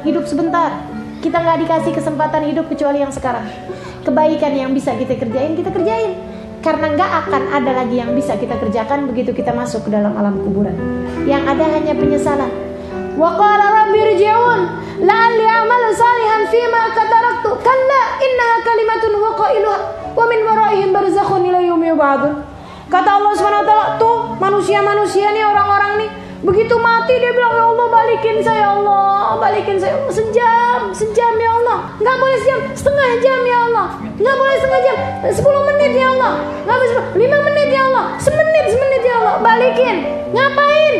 Hidup sebentar. Kita nggak dikasih kesempatan hidup kecuali yang sekarang. Kebaikan yang bisa kita kerjain, kita kerjain. Karena nggak akan ada lagi yang bisa kita kerjakan begitu kita masuk ke dalam alam kuburan. Yang ada hanya penyesalan. Wa qala rabbi rji'un la'alli a'malu salihan fima kataraktu. Kalla innaha kalimatun wa qailuha wa min waraihim barzakhun ila yaumi. Kata Allah taala, tuh manusia-manusia nih orang-orang nih Begitu mati dia bilang ya Allah balikin saya Allah balikin saya. Allah sejam sejam ya Allah. Nggak boleh sejam setengah jam ya Allah. Nggak boleh setengah jam sepuluh menit ya Allah. Nggak boleh lima menit ya Allah. Semenit semenit ya Allah. Balikin. Ngapain?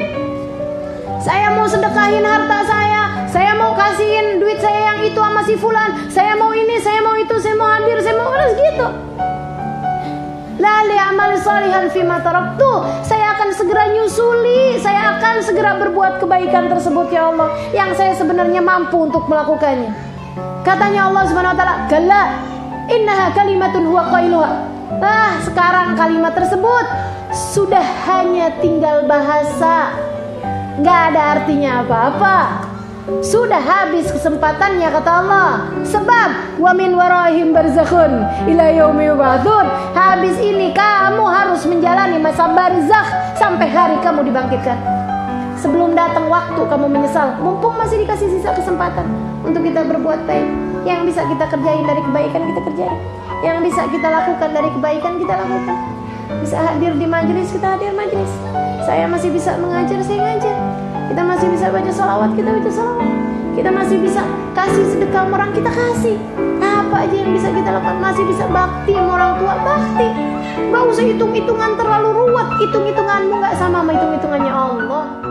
Saya mau sedekahin harta saya. Saya mau kasihin duit saya yang itu sama si fulan. Saya mau ini saya mau itu saya mau hadir saya mau harus gitu. Lali amal salihan fima taraktu. Saya akan segera nyusuli, saya akan segera berbuat kebaikan tersebut ya Allah yang saya sebenarnya mampu untuk melakukannya. Katanya Allah Subhanahu wa taala, "Kalla innaha kalimatun huwa qailuha." Nah, sekarang kalimat tersebut sudah hanya tinggal bahasa. Nggak ada artinya apa-apa. Sudah habis kesempatannya kata Allah. Sebab wa min warahim barzakhun ila yaumi. Habis ini masa barzakh sampai hari kamu dibangkitkan. Sebelum datang waktu kamu menyesal, mumpung masih dikasih sisa kesempatan untuk kita berbuat baik. Yang bisa kita kerjain dari kebaikan kita kerjain. Yang bisa kita lakukan dari kebaikan kita lakukan. Bisa hadir di majelis kita hadir majelis. Saya masih bisa mengajar saya ngajar. Kita masih bisa baca salawat, kita baca salawat. Kita masih bisa kasih sedekah orang, kita kasih. Apa aja yang bisa kita lakukan? Masih bisa bakti orang tua, bakti. Gak usah hitung-hitungan terlalu ruwet. Hitung-hitunganmu gak sama sama hitung-hitungannya Allah.